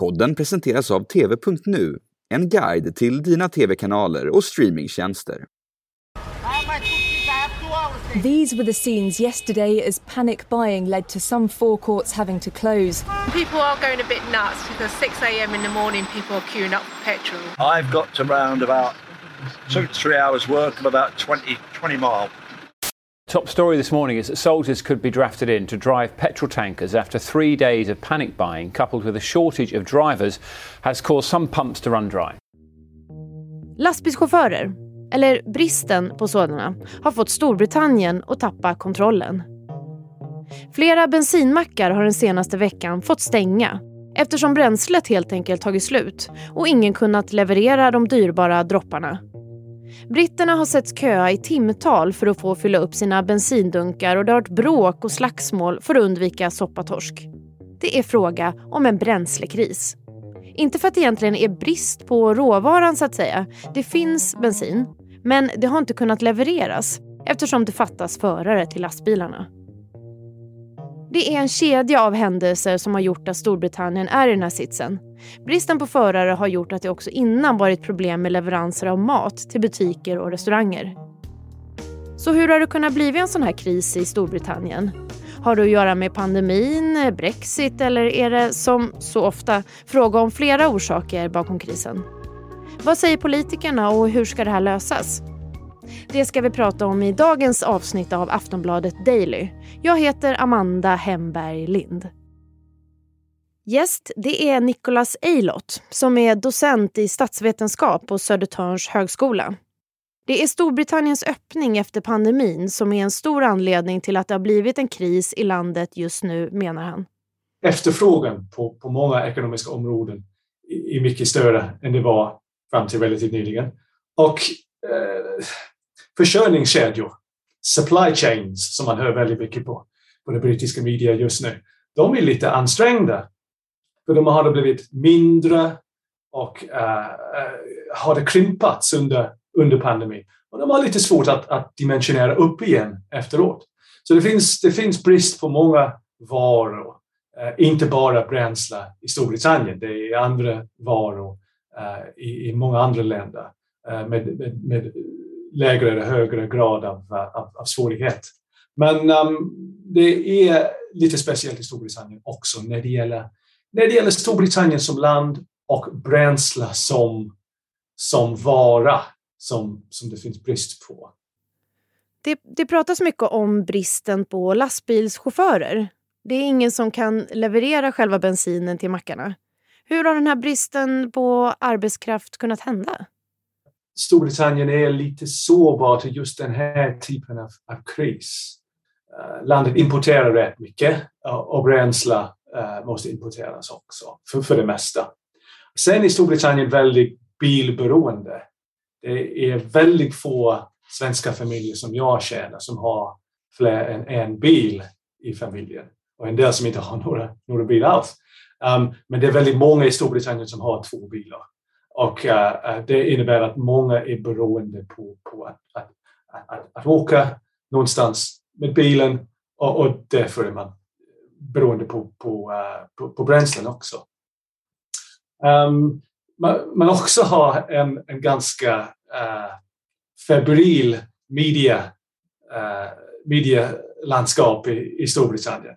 Podden presenteras av TV.nu, en guide till dina tv-kanaler och streamingtjänster. These were the scenes yesterday as panic buying led to some forecourts having to close. People are going a bit nuts because 6 a.m. in the morning people are queuing up for petrol. I've got around about two to three hours work of about 20, 20 mile. Top story this morning is that soldiers could be drafted in to drive petrol tankers after three days of panic buying, coupled with a shortage of drivers, has caused some pumps to run dry. Lastbilschaufförer, eller bristen på sådana, har fått Storbritannien att tappa kontrollen. Flera bensinmackar har den senaste veckan fått stänga eftersom bränslet helt enkelt tagit slut och ingen kunnat leverera de dyrbara dropparna. Britterna har sett köa i timtal för att få fylla upp sina bensindunkar och det har varit bråk och slagsmål för att undvika soppatorsk. Det är fråga om en bränslekris. Inte för att det egentligen är brist på råvaran så att säga. Det finns bensin, men det har inte kunnat levereras eftersom det fattas förare till lastbilarna. Det är en kedja av händelser som har gjort att Storbritannien är i den här sitsen. Bristen på förare har gjort att det också innan varit problem med leveranser av mat till butiker och restauranger. Så hur har det kunnat bli en sån här kris i Storbritannien? Har det att göra med pandemin, Brexit eller är det som så ofta fråga om flera orsaker bakom krisen? Vad säger politikerna och hur ska det här lösas? Det ska vi prata om i dagens avsnitt av Aftonbladet Daily. Jag heter Amanda Hemberg Lind. Gäst det är Nicholas Eilott som är docent i statsvetenskap på Södertörns högskola. Det är Storbritanniens öppning efter pandemin som är en stor anledning till att det har blivit en kris i landet just nu, menar han. Efterfrågan på, på många ekonomiska områden är mycket större än det var fram till relativt nyligen. Och eh, försörjningskedjor, supply chains, som man hör väldigt mycket på, på det brittiska media just nu, de är lite ansträngda. För de har blivit mindre och uh, har det krympats under, under pandemin. Och de har lite svårt att, att dimensionera upp igen efteråt. Så det finns, det finns brist på många varor, uh, inte bara bränsle i Storbritannien, det är andra varor uh, i, i många andra länder med, med, med lägre eller högre grad av, av, av svårighet. Men um, det är lite speciellt i Storbritannien också när det gäller, när det gäller Storbritannien som land och bränsle som, som vara som, som det finns brist på. Det, det pratas mycket om bristen på lastbilschaufförer. Det är ingen som kan leverera själva bensinen till mackarna. Hur har den här bristen på arbetskraft kunnat hända? Storbritannien är lite sårbar till just den här typen av, av kris. Uh, landet importerar rätt mycket uh, och bränsle uh, måste importeras också, för, för det mesta. Sen är Storbritannien väldigt bilberoende. Det är väldigt få svenska familjer som jag känner som har fler än en bil i familjen och en del som inte har några, några bilar alls. Um, men det är väldigt många i Storbritannien som har två bilar. Och uh, det innebär att många är beroende på, på att, att, att, att åka någonstans med bilen och, och därför är man beroende på, på, uh, på, på bränslen också. Um, man, man, också har en, en ganska uh, febril media, uh, medielandskap i, i Storbritannien.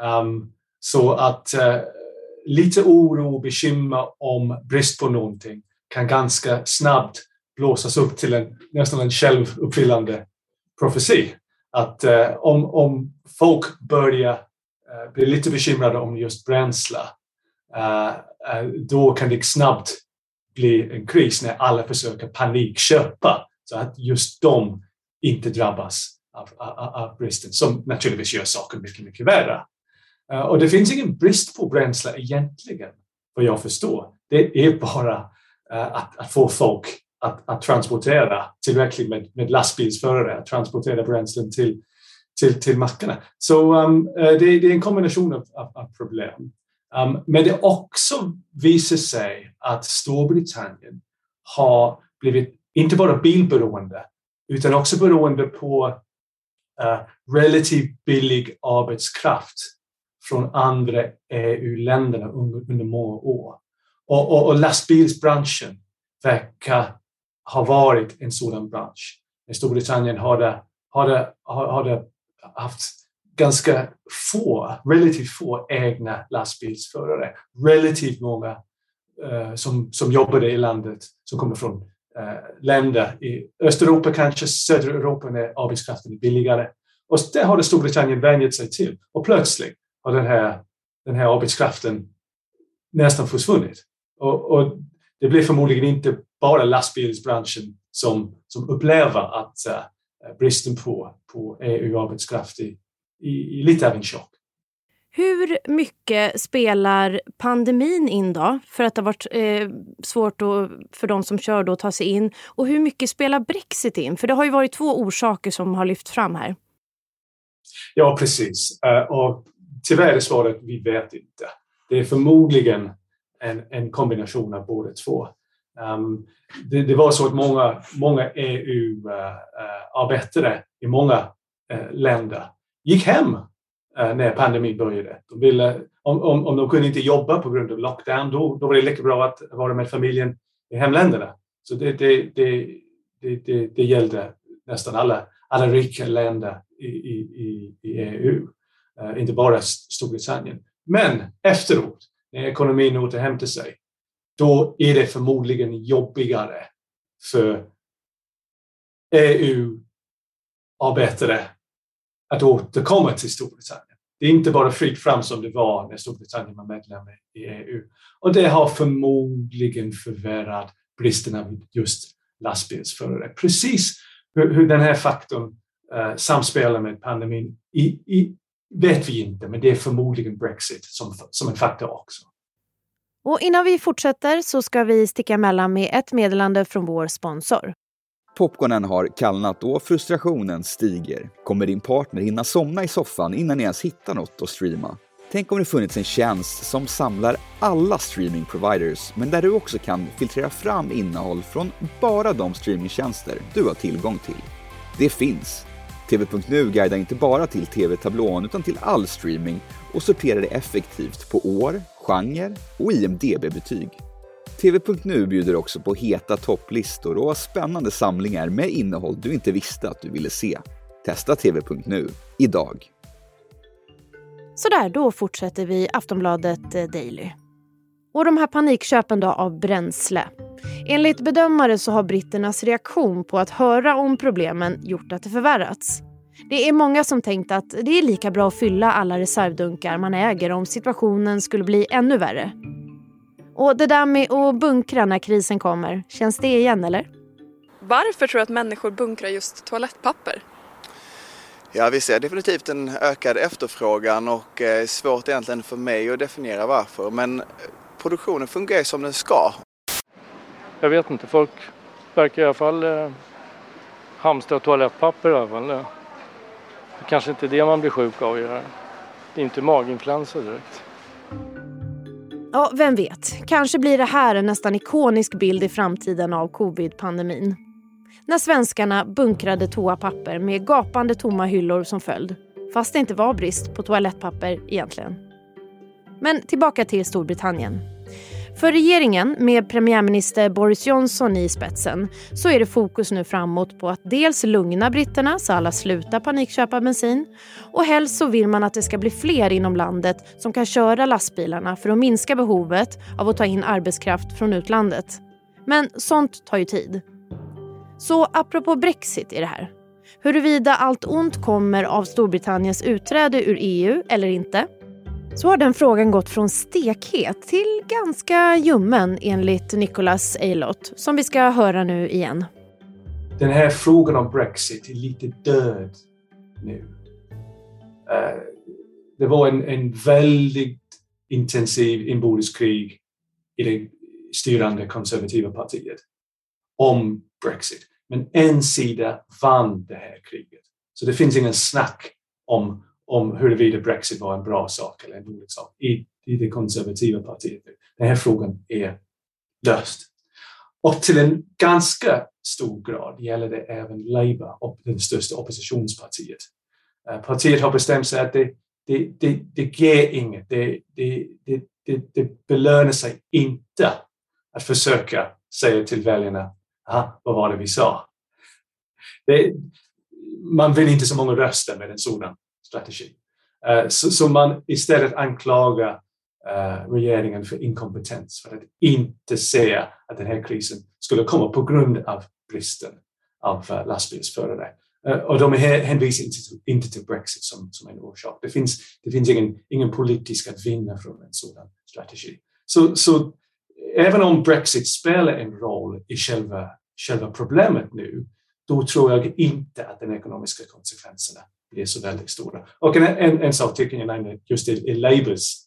Um, så att uh, lite oro och bekymmer om brist på någonting kan ganska snabbt blåsas upp till en nästan en självuppfyllande profetia. Att eh, om, om folk börjar eh, bli lite bekymrade om just bränsle, eh, eh då kan det snabbt bli en kris när alla försöker panikköpa så att just de inte drabbas av, av, av bristen, som naturligtvis gör saker mycket, mycket värre. Eh, och det finns ingen brist på bränsle egentligen, vad jag förstår. Det är bara eh, att, att, få folk att, att transportera tillräckligt med, med lastbilsförare, att transportera bränslen till, till, till mackarna. Så um, eh, det, det, är en kombination av, av, av problem. Um, men det också visar sig att Storbritannien har blivit inte bara bilberoende utan också beroende på relativt billig arbetskraft från andra EU-länderna under, under många år. Och, och, och lastbilsbranschen verkar ha varit en sådan bransch. I Storbritannien har det, har det, har det haft ganska få, relativt få egna lastbilsförare. Relativt många eh, som, som jobbade i landet som kommer från eh, länder i Östeuropa, kanske södra Europa, när arbetskraften är billigare. Och det har det Storbritannien vänjat sig till. Och plötsligt har den här, den här arbetskraften nästan försvunnit. Och, och det blir förmodligen inte bara lastbilsbranschen som, som upplever att uh, bristen på, på EU-arbetskraft är, i, i lite av en chock. Hur mycket spelar pandemin in då? För att det har varit eh, svårt då, för de som kör då att ta sig in. Och hur mycket spelar Brexit in? För det har ju varit två orsaker som har lyft fram här. Ja, precis. Uh, och tyvärr är svaret vi vet inte. Det är förmodligen en, en kombination av båda två. Um, det, det, var så att många, många EU-arbetare eh, uh, uh, i många uh, länder gick hem uh, när pandemin började. De ville, om, om, om de kunde inte jobba på grund av lockdown, då, då var det lika bra att vara med familjen i hemländerna. Så det, det, det, det, det, gällde nästan alla, alla rika länder i, i, i EU, Eh, inte bara Storbritannien. Men efteråt, när ekonomin återhämtar sig, då är det förmodligen jobbigare för EU-arbetare att återkomma till Storbritannien. Det är inte bara fritt fram som det var när Storbritannien var medlem i EU. Och det har förmodligen förvärrat bristen av just lastbilsförare. Precis hur, hur den här faktorn eh, samspelar med pandemin i, i, vet vi inte, men det är förmodligen Brexit som, som en faktor också. Och innan vi fortsätter så ska vi sticka emellan med ett meddelande från vår sponsor. Popcornen har kallnat och frustrationen stiger. Kommer din partner hinna somna i soffan innan ni ens hittar något att streama? Tänk om det funnits en tjänst som samlar alla streamingproviders, men där du också kan filtrera fram innehåll från bara de streamingtjänster du har tillgång till. Det finns. TV.nu guidar inte bara till TV-tablån utan till all streaming och sorterar det effektivt på år, genre och IMDB-betyg. TV.nu bjuder också på heta topplistor och spännande samlingar med innehåll du inte visste att du ville se. Testa TV.nu idag. Sådär, då fortsätter vi Aftonbladet eh, Daily. Och de här panikköpen då av bränsle. Enligt bedömare så har britternas reaktion på att höra om problemen gjort att det förvärrats. Det är många som tänkt att det är lika bra att fylla alla reservdunkar man äger om situationen skulle bli ännu värre. Och det där med att bunkra när krisen kommer, känns det igen eller? Varför tror du att människor bunkrar just toalettpapper? Ja, vi ser definitivt en ökad efterfrågan och eh, svårt egentligen för mig att definiera varför. Men produktionen fungerar som den ska. Jag vet inte, folk verkar i alla fall eh, hamstra toalettpapper i alla fall. Det kanske inte är det man blir sjuk av. Det är inte maginfluensa direkt. Ja, vem vet? Kanske blir det här en nästan ikonisk bild i framtiden av covid-pandemin. När svenskarna bunkrade toapapper med gapande tomma hyllor som följd. Fast det inte var brist på toalettpapper egentligen. Men tillbaka till Storbritannien. För regeringen, med premiärminister Boris Johnson i spetsen så är det fokus nu framåt på att dels lugna britterna så alla slutar panikköpa bensin och helst så vill man att det ska bli fler inom landet som kan köra lastbilarna för att minska behovet av att ta in arbetskraft från utlandet. Men sånt tar ju tid. Så apropå Brexit i det här. Huruvida allt ont kommer av Storbritanniens utträde ur EU eller inte så har den frågan gått från stekhet till ganska ljummen enligt Nicholas Eilott som vi ska höra nu igen. Den här frågan om Brexit är lite död nu. Eh, det var en, en väldigt intensiv inbördeskrig i det styrande konservativa partiet om Brexit. Men en sida vann det här kriget. Så det finns ingen snack om om huruvida Brexit var en bra sak eller en dålig sak i, i det konservativa partiet. Den här frågan är löst. Och till en ganska stor grad gäller det även Labour, det största oppositionspartiet. Eh, partiet har bestämt sig att det, det, det, det ger inget. Det, det, det, det, det belönar sig inte att försöka säga till väljarna, vad var det vi sa? Det, man vill inte så många röster med en sådan strategi. Eh, så, så, man istället anklagar eh, regeringen för inkompetens, för att inte se att den här krisen skulle komma på grund av bristen av eh, lastbilsförare. Och de hänvisar inte till, inte till Brexit som, som en orsak. Det finns, det finns ingen, ingen politisk att vinna från en sådan strategi. Så, så även om Brexit spelar en roll i själva, själva problemet nu, då tror jag inte att de ekonomiska konsekvenserna är så väldigt stora. Och en, en, en sak tycker jag nämnde just i, i Labours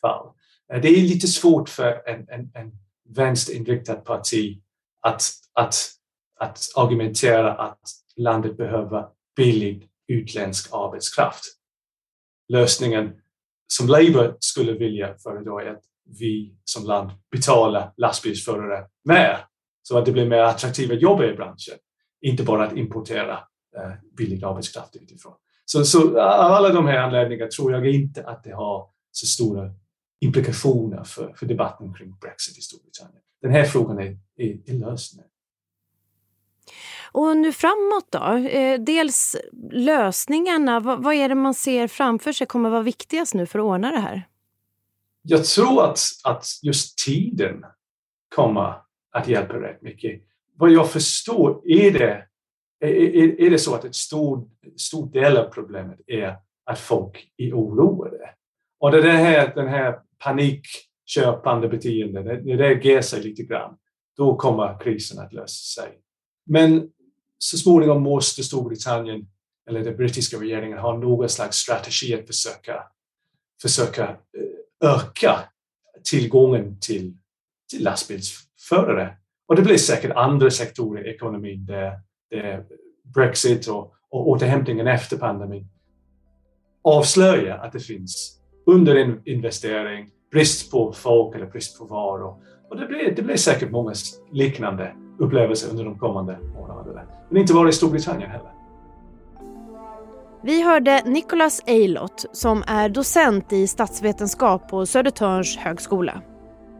fall. Eh, det är lite svårt för en, en, en vänsterinriktat parti att, att, att argumentera att landet behöver billig utländsk arbetskraft. Lösningen som Labour skulle vilja föredra är att vi som land betalar lastbilsförare mer så att det blir mer attraktiva jobb i branschen. Inte bara att importera billig arbetskraft utifrån. Så, så av alla de här anledningarna tror jag inte att det har så stora implikationer för, för debatten kring Brexit i Storbritannien. Den här frågan är, är, är löst nu. Och nu framåt då? Eh, dels lösningarna. Vad, vad, är det man ser framför sig kommer vara viktigast nu för att ordna det här? Jag tror att, att just tiden kommer att hjälpa rätt mycket. Vad jag förstår är det, är, är det så att en stor, stor del av problemet är att folk är oroade. Och det här, den här panikköpande beteendet, när det ger sig lite grann, då kommer krisen att lösa sig. Men så småningom måste Storbritannien eller den brittiska regeringen ha någon slags strategi att försöka, försöka eh, öka tillgången till, till lastbilsförare. Och det blir säkert andra sektorer i ekonomin där Brexit och, och återhämtningen efter pandemin avslöjar att det finns underinvestering, brist på folk eller brist på varor. Och det blir, det blir säkert många liknande upplevelser under de kommande månaderna. Men inte bara i Storbritannien heller. Vi hörde Nicholas Eilott som är docent i statsvetenskap på Södertörns högskola.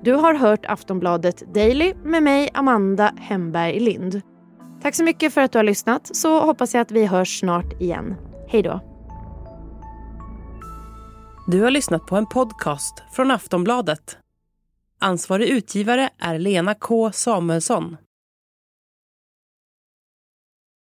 Du har hört Aftonbladet Daily med mig, Amanda Hemberg Lind. Tack så mycket för att du har lyssnat så hoppas jag att vi hörs snart igen. Hej då! Du har lyssnat på en podcast från Aftonbladet. Ansvarig utgivare är Lena K Samuelsson.